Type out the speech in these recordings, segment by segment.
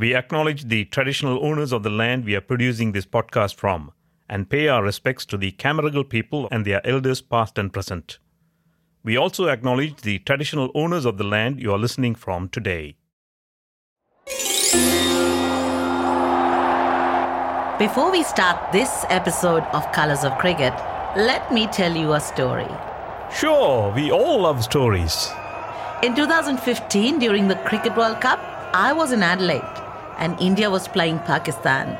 We acknowledge the traditional owners of the land we are producing this podcast from and pay our respects to the Cammeraygal people and their elders past and present. We also acknowledge the traditional owners of the land you are listening from today. Before we start this episode of Colors of Cricket, let me tell you a story. Sure, we all love stories. In 2015, during the Cricket World Cup, I was in Adelaide and India was playing Pakistan.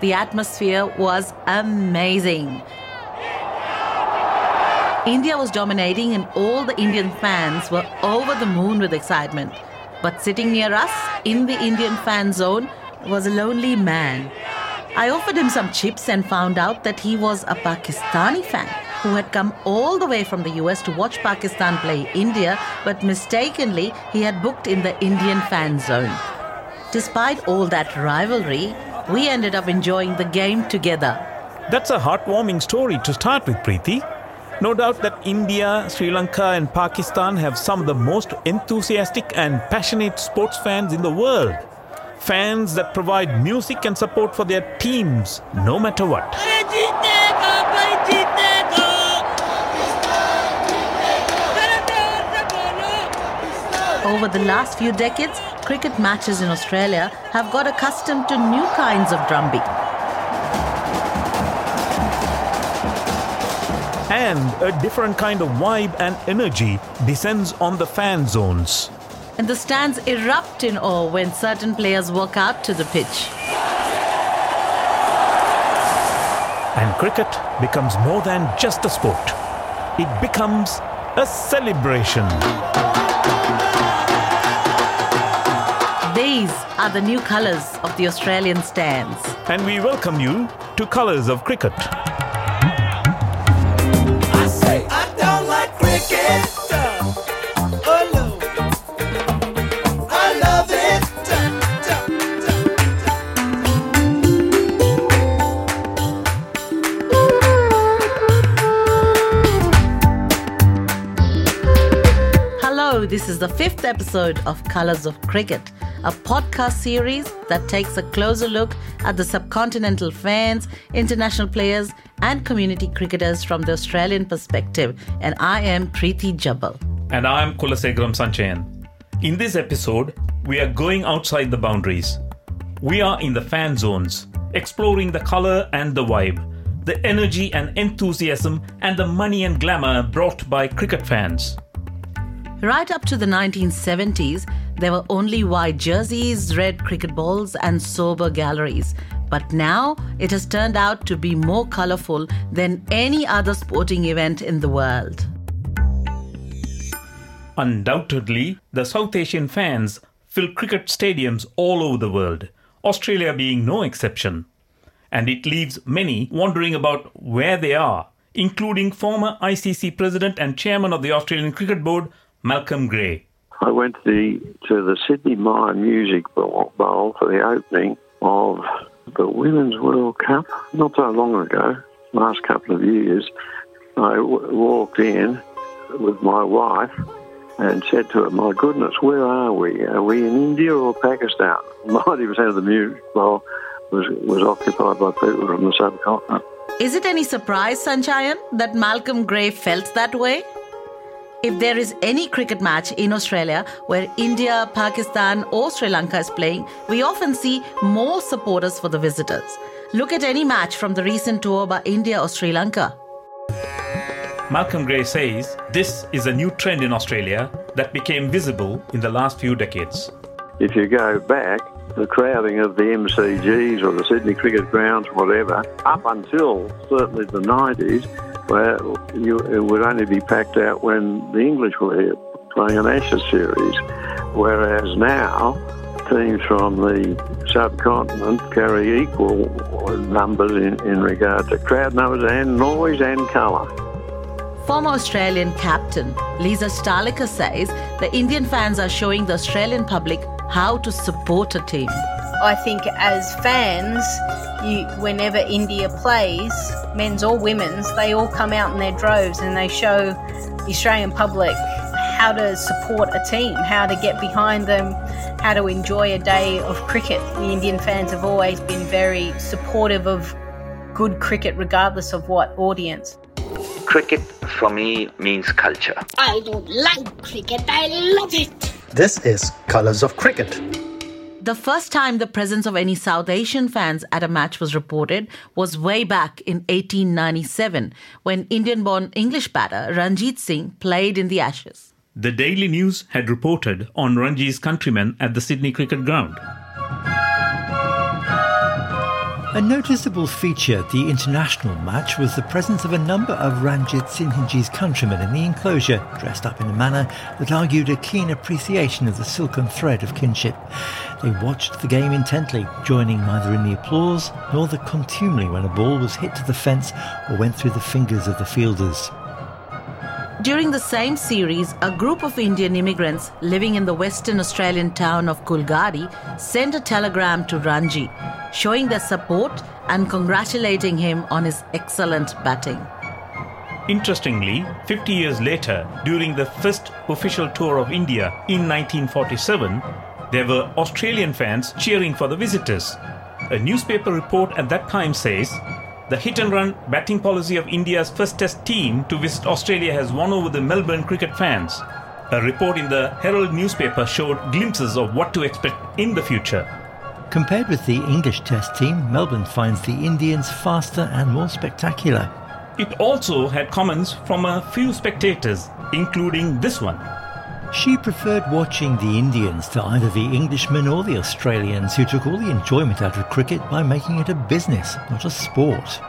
The atmosphere was amazing. India was dominating, and all the Indian fans were over the moon with excitement. But sitting near us in the Indian fan zone was a lonely man. I offered him some chips and found out that he was a Pakistani fan who had come all the way from the US to watch Pakistan play India, but mistakenly he had booked in the Indian fan zone. Despite all that rivalry, we ended up enjoying the game together. That's a heartwarming story to start with, Preeti. No doubt that India, Sri Lanka, and Pakistan have some of the most enthusiastic and passionate sports fans in the world. Fans that provide music and support for their teams, no matter what. Over the last few decades, cricket matches in Australia have got accustomed to new kinds of drumbeat. And a different kind of vibe and energy descends on the fan zones. And the stands erupt in awe when certain players walk out to the pitch. And cricket becomes more than just a sport, it becomes a celebration. These are the new colours of the Australian stands. And we welcome you to Colours of Cricket. I say I don't like cricket. Oh no, I love it. Hello, this is the fifth episode of Colours of Cricket, a podcast series that takes a closer look at the subcontinental fans, international players, and community cricketers from the Australian perspective. And I am Preeti Jabal. And I'm Kulasegaram Sanchayan. In this episode, we are going outside the boundaries. We are in the fan zones, exploring the color and the vibe, the energy and enthusiasm, and the money and glamour brought by cricket fans. Right up to the 1970s, there were only white jerseys, red cricket balls, and sober galleries. But now it has turned out to be more colourful than any other sporting event in the world. Undoubtedly, the South Asian fans fill cricket stadiums all over the world, Australia being no exception. And it leaves many wondering about where they are, including former ICC President and Chairman of the Australian Cricket Board, Malcolm Gray. I went to the to the Sidney Myer Music Bowl Bowl for the opening of the Women's World Cup not so long ago, last couple of years. I w- walked in with my wife and said to her, "My goodness, where are we? Are we in India or Pakistan?" Ninety percent of the music bowl was was occupied by people from the subcontinent. Is it any surprise, Sanchayan, that Malcolm Gray felt that way? If there is any cricket match in Australia where India, Pakistan, or Sri Lanka is playing, we often see more supporters for the visitors. Look at any match from the recent tour by India or Sri Lanka. Malcolm Gray says this is a new trend in Australia that became visible in the last few decades. if you go back, the crowding of the MCGs or the Sydney Cricket Grounds, whatever, up until certainly the 90s, where you, it would only be packed out when the English were here playing an Ashes series. Whereas now, teams from the subcontinent carry equal numbers in, in regard to crowd numbers and noise and colour. Former Australian captain Lisa Sthalekar says the Indian fans are showing the Australian public how to support a team. I think as fans, you, whenever India plays, men's or women's, they all come out in their droves and they show the Australian public how to support a team, how to get behind them, how to enjoy a day of cricket. The Indian fans have always been very supportive of good cricket, regardless of what audience. Cricket for me means culture. I don't like cricket, I love it. This is Colours of Cricket. The first time the presence of any South Asian fans at a match was reported was way back in 1897 when Indian born English batter Ranjit Singh played in the Ashes. The Daily News had reported on Ranji's countrymen at the Sydney Cricket Ground. A noticeable feature at the international match was the presence of a number of Ranjitsinhji's countrymen in the enclosure, dressed up in a manner that argued a keen appreciation of the silken thread of kinship. They watched the game intently, joining neither in the applause nor the contumely when a ball was hit to the fence or went through the fingers of the fielders. During the same series, a group of Indian immigrants living in the Western Australian town of Coolgardie sent a telegram to Ranji, showing their support and congratulating him on his excellent batting. Interestingly, 50 years later, during the first official tour of India in 1947, there were Australian fans cheering for the visitors. A newspaper report at that time says the hit and run batting policy of India's first test team to visit Australia has won over the Melbourne cricket fans. A report in the Herald newspaper showed glimpses of what to expect in the future. Compared with the English Test team, Melbourne finds the Indians faster and more spectacular. It also had comments from a few spectators, including this one. She preferred watching the Indians to either the Englishmen or the Australians who took all the enjoyment out of cricket by making it a business, not a sport.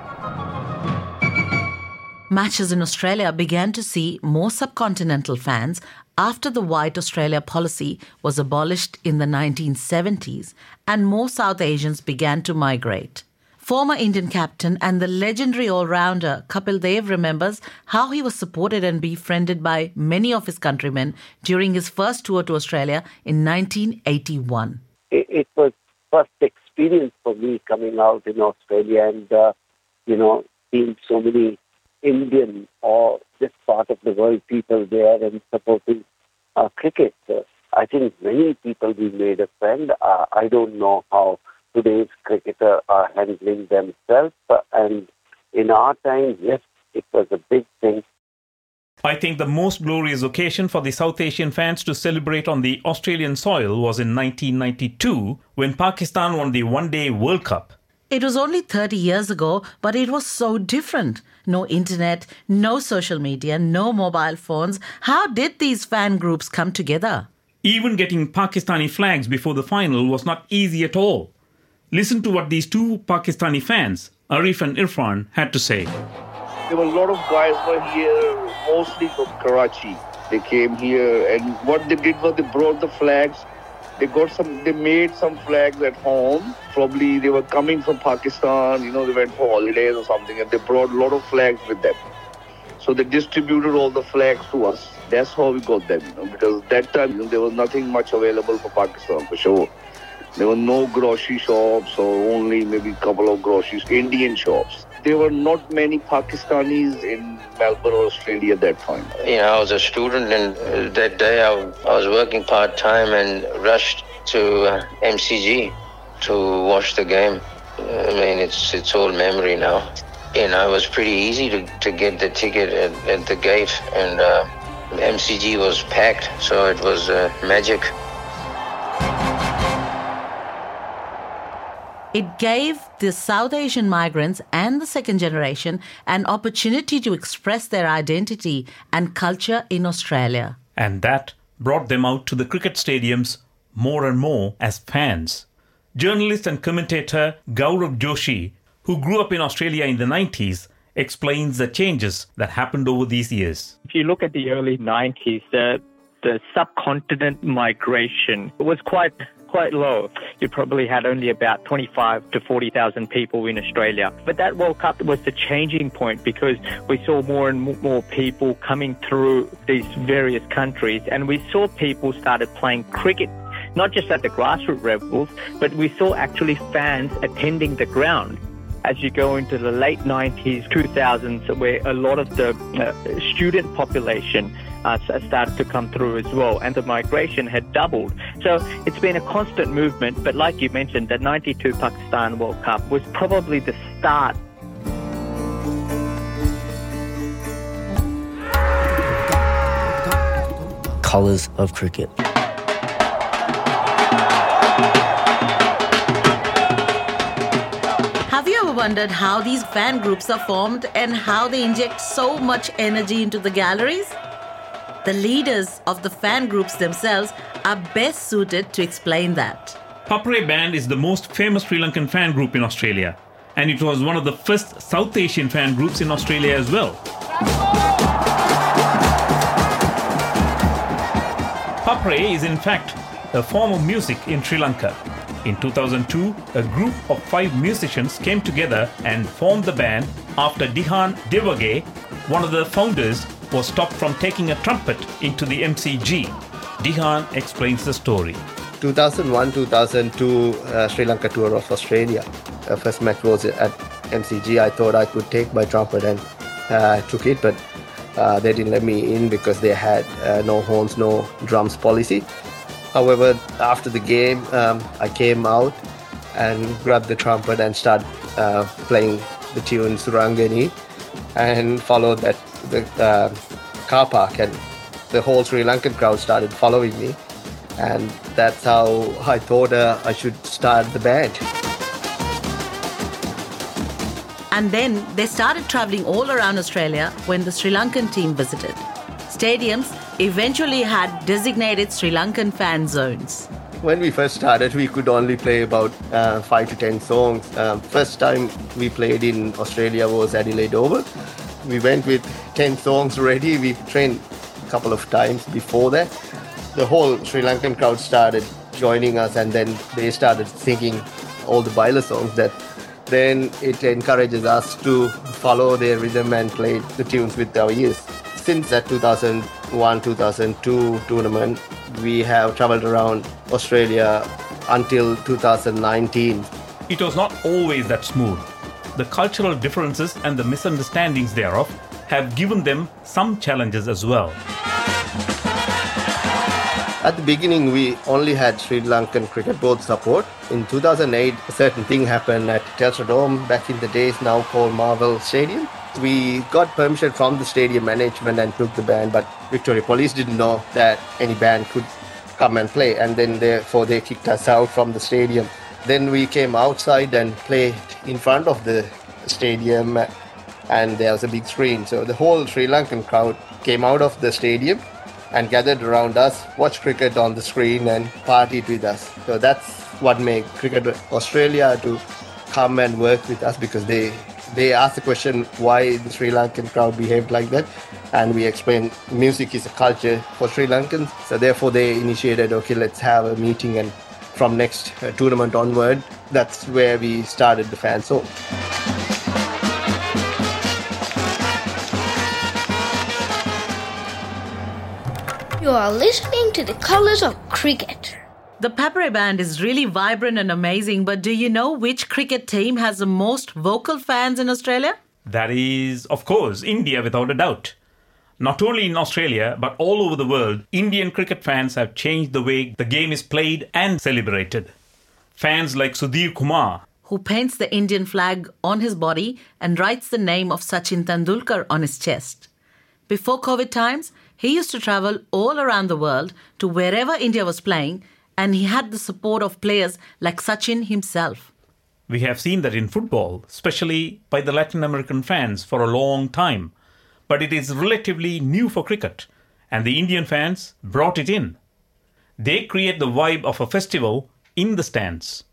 Matches in Australia began to see more subcontinental fans after the White Australia policy was abolished in the 1970s and more South Asians began to migrate. Former Indian captain and the legendary all rounder Kapil Dev remembers how he was supported and befriended by many of his countrymen during his first tour to Australia in 1981. It, it was first experience for me coming out in Australia and, uh, you know, seeing so many Indian or this part of the world people there and supporting uh, cricket. Uh, I think many people we made a friend. Uh, I don't know how today's cricketer are handling themselves, and in our time, yes, it was a big thing. I think the most glorious occasion for the South Asian fans to celebrate on the Australian soil was in 1992 when Pakistan won the One Day World Cup. It was only 30 years ago, but it was so different. No internet, no social media, no mobile phones. How did these fan groups come together? Even getting Pakistani flags before the final was not easy at all. Listen to what these two Pakistani fans, Arif and Irfan, had to say. There were a lot of guys were here, mostly from Karachi. They came here, and what they did was they brought the flags. They got some they made some flags at home. Probably they were coming from pakistan you know they went for holidays or something and they brought a lot of flags with them. So they distributed all the flags to us. That's how we got them you know, because that time you know, there was nothing much available for pakistan for sure there were no grocery shops or only maybe a couple of groceries indian shops there were not many Pakistanis in Melbourne Australia at that time. You know, I was a student, and uh, that day I, I was working part time and rushed to uh, MCG to watch the game. I mean, it's it's all memory now. You know, it was pretty easy to, to get the ticket at, at the gate, and uh, MCG was packed, so it was uh, magic. It gave the South Asian migrants and the second generation an opportunity to express their identity and culture in Australia. And that brought them out to the cricket stadiums more and more as fans. Journalist and commentator Gaurav Joshi, who grew up in Australia in the 90s, explains the changes that happened over these years. If you look at the early 90s, the, the subcontinent migration was quite quite low. You probably had only about 25 to 40,000 people in Australia. But that World Cup was the changing point because we saw more and more people coming through these various countries and we saw people started playing cricket not just at the grassroots levels, but we saw actually fans attending the ground as you go into the late 90s, 2000s, where a lot of the uh, student population uh, started to come through as well, and the migration had doubled. So it's been a constant movement, but like you mentioned, the 92 Pakistan World Cup was probably the start. Colours of cricket. Have you ever wondered how these fan groups are formed and how they inject so much energy into the galleries? The leaders of the fan groups themselves are best suited to explain that. Papare Band is the most famous Sri Lankan fan group in Australia, and it was one of the first South Asian fan groups in Australia as well. Papare is in fact a form of music in Sri Lanka. In 2002, a group of five musicians came together and formed the band after Dihan Devage, one of the founders, was stopped from taking a trumpet into the MCG. Dihan explains the story. 2001-2002 uh, Sri Lanka tour of Australia. First match was at MCG. I thought I could take my trumpet and uh, took it, but uh, they didn't let me in because they had uh, no horns, no drums policy. However, after the game, um, I came out and grabbed the trumpet and started uh, playing the tune Surangani and followed that the uh, car park and the whole Sri Lankan crowd started following me and that's how I thought uh, I should start the band. And then they started traveling all around Australia when the Sri Lankan team visited. Stadiums eventually had designated Sri Lankan fan zones. When we first started, we could only play about uh, five to ten songs. Um, first time we played in Australia was Adelaide Oval. We went with 10 songs ready. We trained a couple of times before that. The whole Sri Lankan crowd started joining us, and then they started singing all the Baila songs that then it encourages us to follow their rhythm and play the tunes with our ears since that 2001 2002 tournament, we have traveled around Australia until 2019. It was not always that smooth. The cultural differences and the misunderstandings thereof have given them some challenges as well. At the beginning, we only had Sri Lankan Cricket Board support. In 2008, a certain thing happened at Telstra Dome, back in the days now called Marvel Stadium. We got permission from the stadium management and took the band, but Victoria Police didn't know that any band could come and play, and then therefore they kicked us out from the stadium. Then we came outside and played in front of the stadium, and there was a big screen. So the whole Sri Lankan crowd came out of the stadium and gathered around us, watched cricket on the screen, and partied with us. So that's what made Cricket Australia to come and work with us because they they asked the question why the Sri Lankan crowd behaved like that, and we explained music is a culture for Sri Lankans. So therefore, they initiated okay, let's have a meeting, and from next uh, tournament onward, that's where we started the fan zone. You are listening to the colors of cricket. The Papare Band is really vibrant and amazing, but do you know which cricket team has the most vocal fans in Australia? That is, of course, India without a doubt. Not only in Australia, but all over the world, Indian cricket fans have changed the way the game is played and celebrated. Fans like Sudhir Kumar, who paints the Indian flag on his body and writes the name of Sachin Tendulkar on his chest. Before COVID times, he used to travel all around the world to wherever India was playing and he had the support of players like Sachin himself. We have seen that in football, especially by the Latin American fans, for a long time. But it is relatively new for cricket, and the Indian fans brought it in. They create the vibe of a festival in the stands.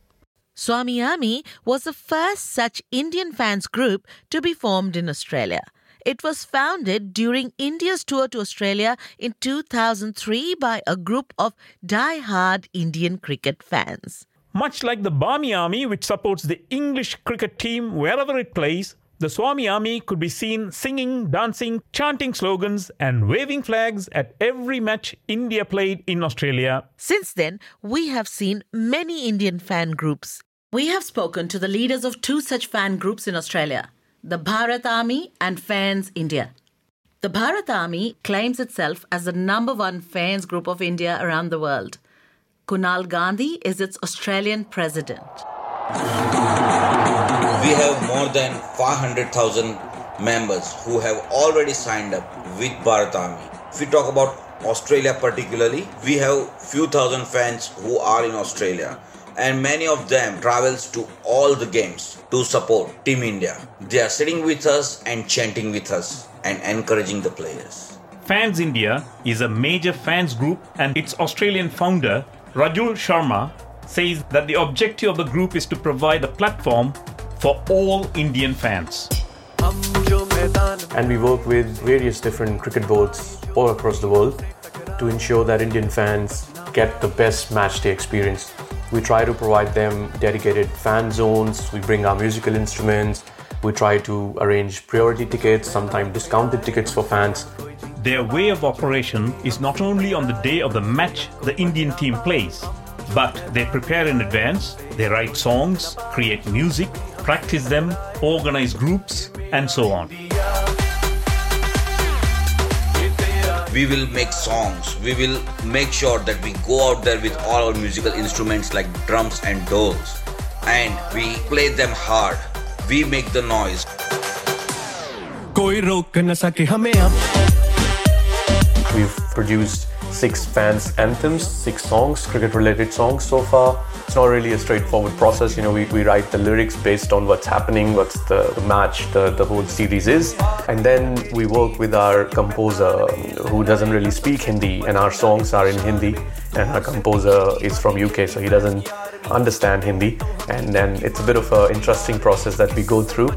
Swami Army was the first such Indian fans group to be formed in Australia. It was founded during India's tour to Australia in 2003 by a group of die-hard Indian cricket fans. Much like the Barmy Army, which supports the English cricket team wherever it plays, the Swami Army could be seen singing, dancing, chanting slogans, and waving flags at every match India played in Australia. Since then, we have seen many Indian fan groups. We have spoken to the leaders of two such fan groups in Australia the Bharat Army and Fans India. The Bharat Army claims itself as the number one fans group of India around the world. Kunal Gandhi is its Australian president. We have more than 500,000 members who have already signed up with Bharat Army. If we talk about Australia particularly, we have a few thousand fans who are in Australia and many of them travels to all the games to support Team India. They are sitting with us and chanting with us and encouraging the players. Fans India is a major fans group and its Australian founder Rajul Sharma says that the objective of the group is to provide a platform for all Indian fans. And we work with various different cricket boards all across the world to ensure that Indian fans get the best match day experience. We try to provide them dedicated fan zones, we bring our musical instruments, we try to arrange priority tickets, sometimes discounted tickets for fans. Their way of operation is not only on the day of the match the Indian team plays, but they prepare in advance, they write songs, create music, practice them, organize groups, and so on. We will make songs, we will make sure that we go out there with all our musical instruments like drums and dhols, and we play them hard. We make the noise. We've produced six fans anthems, six songs, cricket related songs so far. It's not really a straightforward process. You know, we, we write the lyrics based on what's happening, what's the, the match, the, the whole series is. And then we work with our composer um, who doesn't really speak Hindi and our songs are in Hindi and our composer is from UK so he doesn't understand Hindi and then it's a bit of an interesting process that we go through.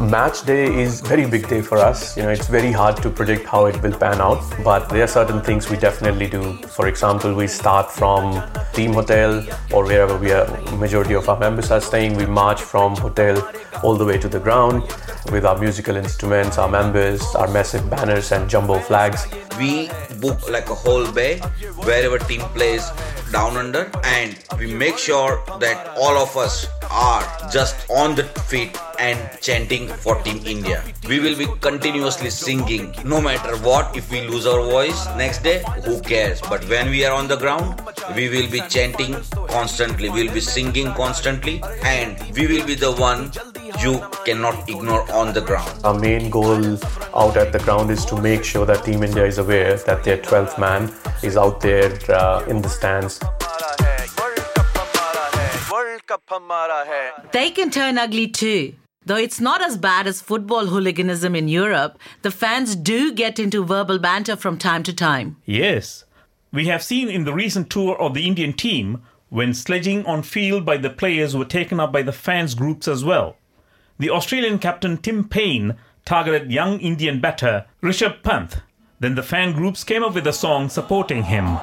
Match day is very big day for us. You know, it's very hard to predict how it will pan out, but there are certain things we definitely do. For example, we start from team hotel or wherever we are majority of our members are staying. We march from hotel all the way to the ground with our musical instruments, our members, our massive banners and jumbo flags. We book like a whole bay wherever team plays down under and we make sure that all of us are just on the feet and chanting for Team India. We will be continuously singing no matter what. If we lose our voice next day, who cares? But when we are on the ground, we will be chanting constantly, we'll be singing constantly, and we will be the one you cannot ignore on the ground. Our main goal out at the ground is to make sure that Team India is aware that their 12th man is out there uh, in the stands. They can turn ugly too. Though it's not as bad as football hooliganism in Europe, the fans do get into verbal banter from time to time. Yes. We have seen in the recent tour of the Indian team when sledging on field by the players were taken up by the fans groups as well. The Australian captain Tim Paine targeted young Indian batter Rishabh Pant. Then the fan groups came up with a song supporting him.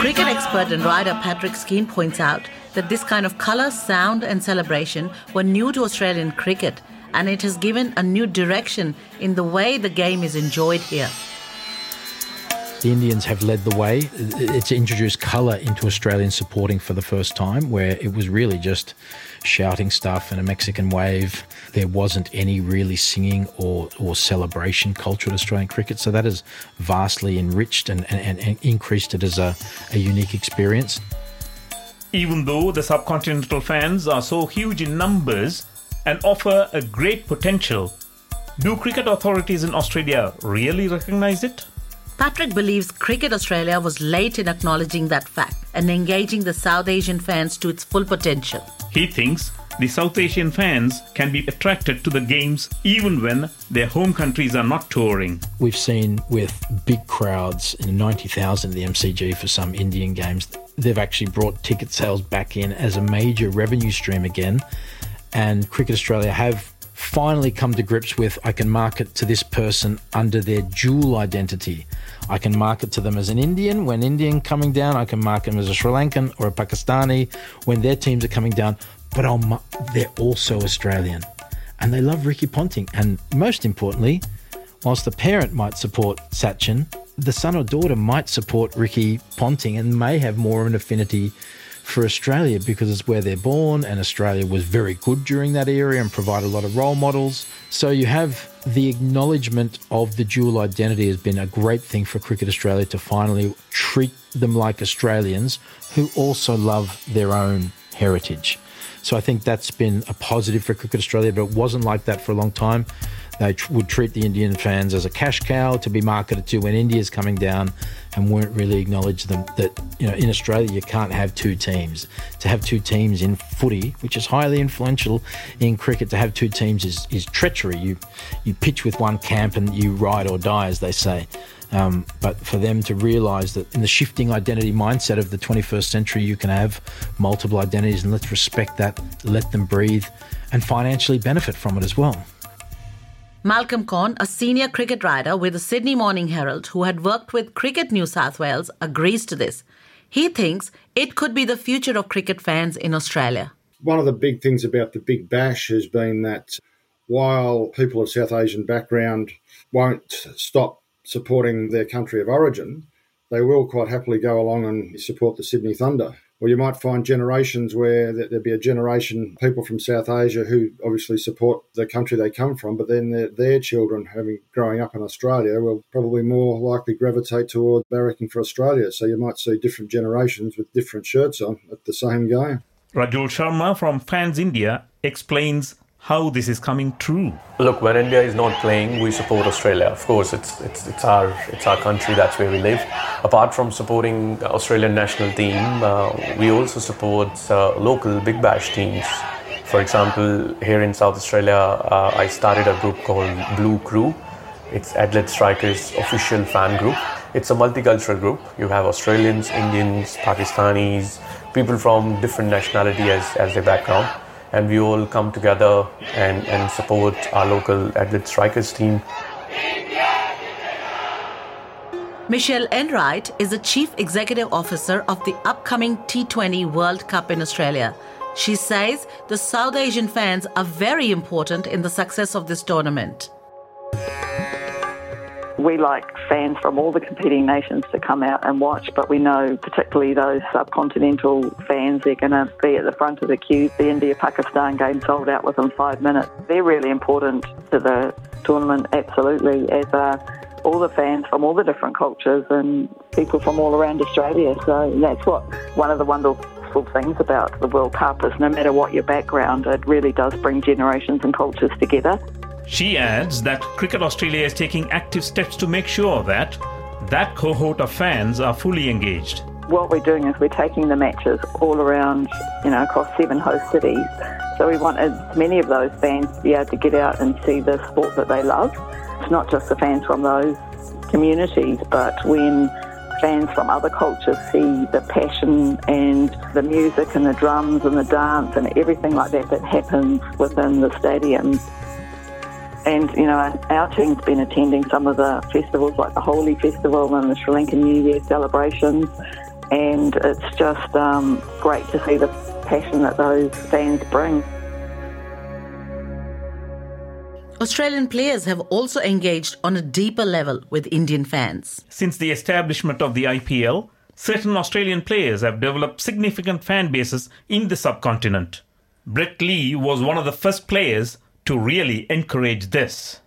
Cricket expert and writer Patrick Skene points out that this kind of colour, sound, and celebration were new to Australian cricket, and it has given a new direction in the way the game is enjoyed here. The Indians have led the way. It's introduced colour into Australian supporting for the first time, where it was really just shouting stuff and a Mexican wave. There wasn't any really singing or, or celebration culture at Australian cricket. So that has vastly enriched and, and, and increased it as a, a unique experience. Even though the subcontinental fans are so huge in numbers and offer a great potential, do cricket authorities in Australia really recognise it? Patrick believes Cricket Australia was late in acknowledging that fact and engaging the South Asian fans to its full potential. He thinks the South Asian fans can be attracted to the games even when their home countries are not touring. We've seen with big crowds in 90,000 at the MCG for some Indian games, they've actually brought ticket sales back in as a major revenue stream again. And Cricket Australia have finally come to grips with I can market to this person under their dual identity. I can market to them as an Indian when Indian coming down. I can market them as a Sri Lankan or a Pakistani when their teams are coming down. But I'll, they're also Australian, and they love Ricky Ponting. And most importantly, whilst the parent might support Sachin, the son or daughter might support Ricky Ponting and may have more of an affinity for Australia because it's where they're born, and Australia was very good during that era and provided a lot of role models. So you have the acknowledgement of the dual identity has been a great thing for Cricket Australia to finally treat them like Australians who also love their own heritage. So I think that's been a positive for Cricket Australia, but it wasn't like that for a long time. They tr- would treat the Indian fans as a cash cow to be marketed to when India's coming down and weren't really acknowledge them that you know in Australia you can't have two teams. To have two teams in footy, which is highly influential in cricket, to have two teams is, is treachery. You you pitch with one camp and you ride or die, as they say. Um, but for them to realise that in the shifting identity mindset of the 21st century, you can have multiple identities, and let's respect that, let them breathe, and financially benefit from it as well. Malcolm Conn, a senior cricket writer with the Sydney Morning Herald who had worked with Cricket New South Wales, agrees to this. He thinks it could be the future of cricket fans in Australia. One of the big things about the Big Bash has been that while people of South Asian background won't stop supporting their country of origin, they will quite happily go along and support the Sydney Thunder or you might find generations where there'd be a generation people from South Asia who obviously support the country they come from, but then their, their children, having growing up in Australia, will probably more likely gravitate toward barracking for Australia. So you might see different generations with different shirts on at the same game. Rajul Sharma from Fans India explains how this is coming true. Look, when India is not playing, we support Australia. Of course, it's it's it's our it's our country. That's where we live. Apart from supporting Australian national team, uh, we also support uh, local Big Bash teams. For example, here in South Australia, uh, I started a group called Blue Crew. It's Adelaide Strikers official fan group. It's a multicultural group. You have Australians, Indians, Pakistanis, people from different nationality as, as their background and we all come together and, and support our local Adelaide Strikers team. Michelle Enright is the Chief Executive Officer of the upcoming T20 World Cup in Australia. She says the South Asian fans are very important in the success of this tournament we like fans from all the competing nations to come out and watch, but we know particularly those subcontinental fans, they're going to be at the front of the queue. The India Pakistan game sold out within five minutes. They're really important to the tournament, absolutely, as are all the fans from all the different cultures and people from all around Australia. So that's what one of the wonderful things about the World Cup is no matter what your background, it really does bring generations and cultures together. She adds that Cricket Australia is taking active steps to make sure that that cohort of fans are fully engaged. What we're doing is we're taking the matches all around, you know, across seven host cities. So we want as many of those fans to be able to get out and see the sport that they love. It's not just the fans from those communities, but when fans from other cultures see the passion and the music and the drums and the dance and everything like that that happens within the stadium, and, you know, our team's been attending some of the festivals like the Holi Festival and the Sri Lankan New Year celebrations. And it's just um, great to see the passion that those fans bring. Australian players have also engaged on a deeper level with Indian fans. Since the establishment of the IPL, certain Australian players have developed significant fan bases in the subcontinent. Brett Lee was one of the first players to really encourage this.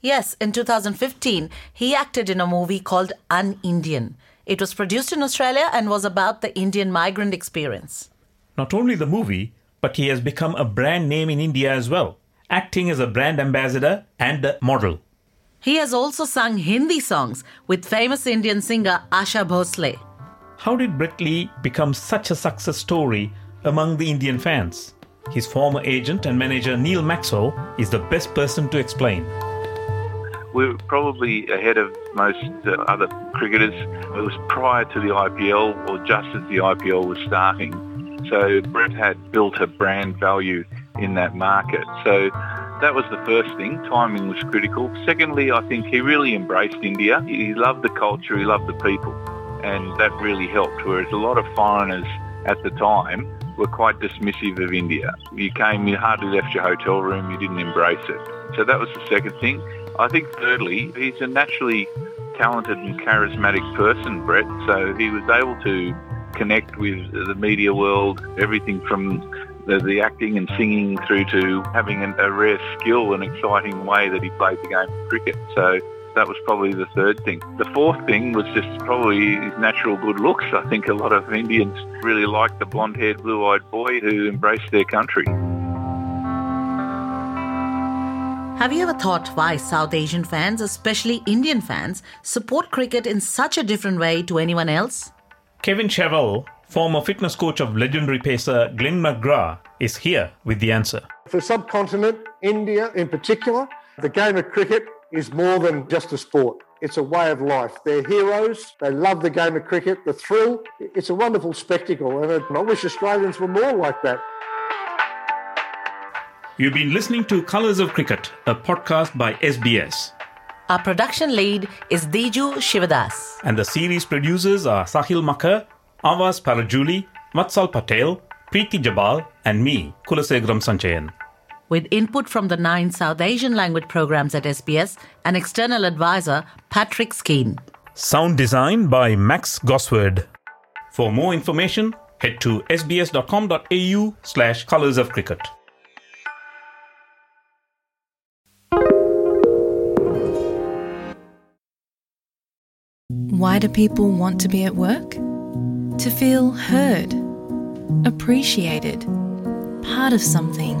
Yes, in 2015, he acted in a movie called UnIndian. It was produced in Australia and was about the Indian migrant experience. Not only the movie, but he has become a brand name in India as well, acting as a brand ambassador and a model. He has also sung Hindi songs with famous Indian singer Asha Bhosle. How did Brett Lee become such a success story among the Indian fans? His former agent and manager Neil Maxwell is the best person to explain. We were probably ahead of most uh, other cricketers. It was prior to the IPL or just as the IPL was starting. So Brett had built a brand value in that market. So that was the first thing. Timing was critical. Secondly, I think he really embraced India. He loved the culture, he loved the people, and that really helped. Whereas a lot of foreigners at the time were quite dismissive of India. You came, you hardly left your hotel room, you didn't embrace it. So that was the second thing. I think thirdly, he's a naturally talented and charismatic person, Brett, so he was able to connect with the media world, everything from the, the acting and singing through to having an, a rare skill and exciting way that he played the game of cricket. So that was probably the third thing. The fourth thing was just probably his natural good looks. I think a lot of Indians really liked the blonde-haired, blue-eyed boy who embraced their country. Have you ever thought why South Asian fans, especially Indian fans, support cricket in such a different way to anyone else? Kevin Chevell, former fitness coach of legendary pacer Glenn McGrath, is here with the answer. For subcontinent, India in particular, the game of cricket is more than just a sport. It's a way of life. They're heroes. They love the game of cricket, the thrill. It's a wonderful spectacle, and I wish Australians were more like that. You've been listening to Colours of Cricket, a podcast by SBS. Our production lead is Diju Shivadas. And the series producers are Sahil Makar, Avas Parajuli, Vatsal Patel, Preeti Jabal, and me, Kulasegaram Sanchayan. With input from the nine South Asian language programs at SBS and external advisor Patrick Skene. Sound design by Max Gosward. For more information, head to sbs.com.au slash colours of cricket. Why do people want to be at work? To feel heard, appreciated, part of something,